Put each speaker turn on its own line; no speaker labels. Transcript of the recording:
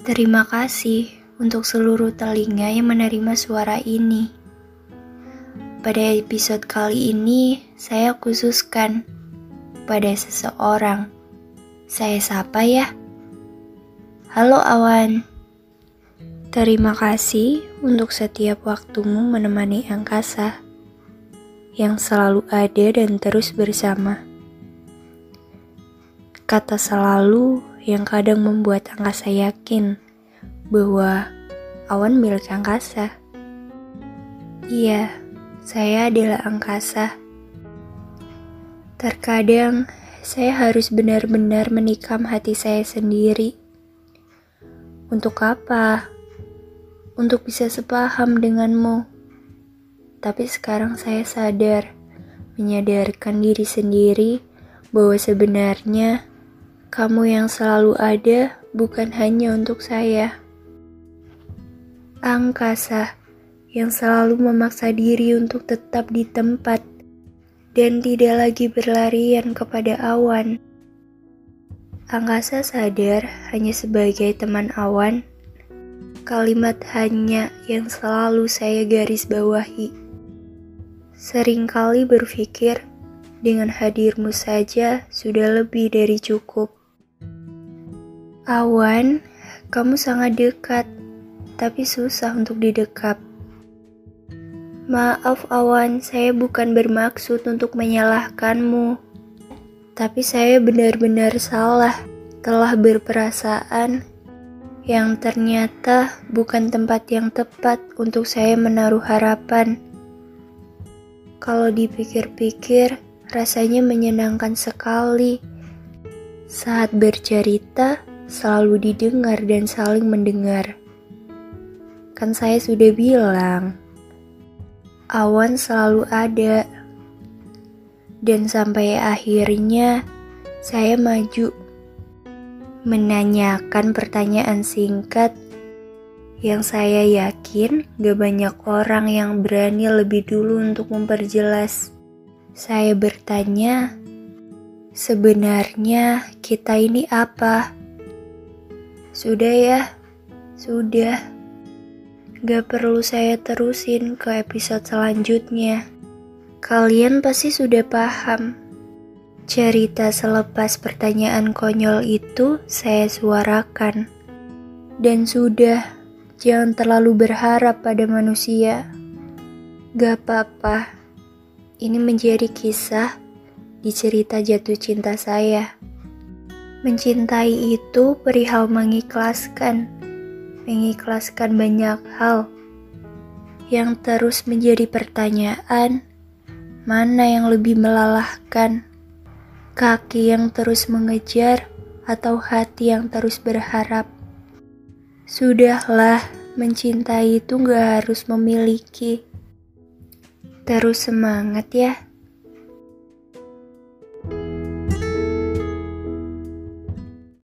Terima kasih untuk seluruh telinga yang menerima suara ini. Pada episode kali ini, saya khususkan pada seseorang. Saya sapa ya. Halo Awan. Terima kasih untuk setiap waktumu menemani angkasa yang selalu ada dan terus bersama. Kata selalu yang kadang membuat angkasa yakin bahwa awan milik angkasa. Iya, saya adalah angkasa. Terkadang saya harus benar-benar menikam hati saya sendiri. Untuk apa? Untuk bisa sepaham denganmu. Tapi sekarang saya sadar, menyadarkan diri sendiri bahwa sebenarnya kamu yang selalu ada bukan hanya untuk saya. Angkasa yang selalu memaksa diri untuk tetap di tempat dan tidak lagi berlarian kepada awan. Angkasa sadar hanya sebagai teman awan, kalimat hanya yang selalu saya garis bawahi. Seringkali berpikir, dengan hadirmu saja sudah lebih dari cukup. Awan, kamu sangat dekat, tapi susah untuk didekap. Maaf Awan, saya bukan bermaksud untuk menyalahkanmu. Tapi saya benar-benar salah telah berperasaan yang ternyata bukan tempat yang tepat untuk saya menaruh harapan. Kalau dipikir-pikir, rasanya menyenangkan sekali saat bercerita selalu didengar dan saling mendengar. Kan saya sudah bilang, awan selalu ada. Dan sampai akhirnya saya maju menanyakan pertanyaan singkat yang saya yakin gak banyak orang yang berani lebih dulu untuk memperjelas. Saya bertanya, sebenarnya kita ini apa? Sudah ya, sudah. Gak perlu saya terusin ke episode selanjutnya. Kalian pasti sudah paham. Cerita selepas pertanyaan konyol itu saya suarakan. Dan sudah, jangan terlalu berharap pada manusia. Gak apa-apa, ini menjadi kisah di cerita jatuh cinta saya. Mencintai itu perihal mengikhlaskan, mengikhlaskan banyak hal yang terus menjadi pertanyaan, mana yang lebih melalahkan, kaki yang terus mengejar atau hati yang terus berharap. Sudahlah, mencintai itu gak harus memiliki. Terus semangat ya.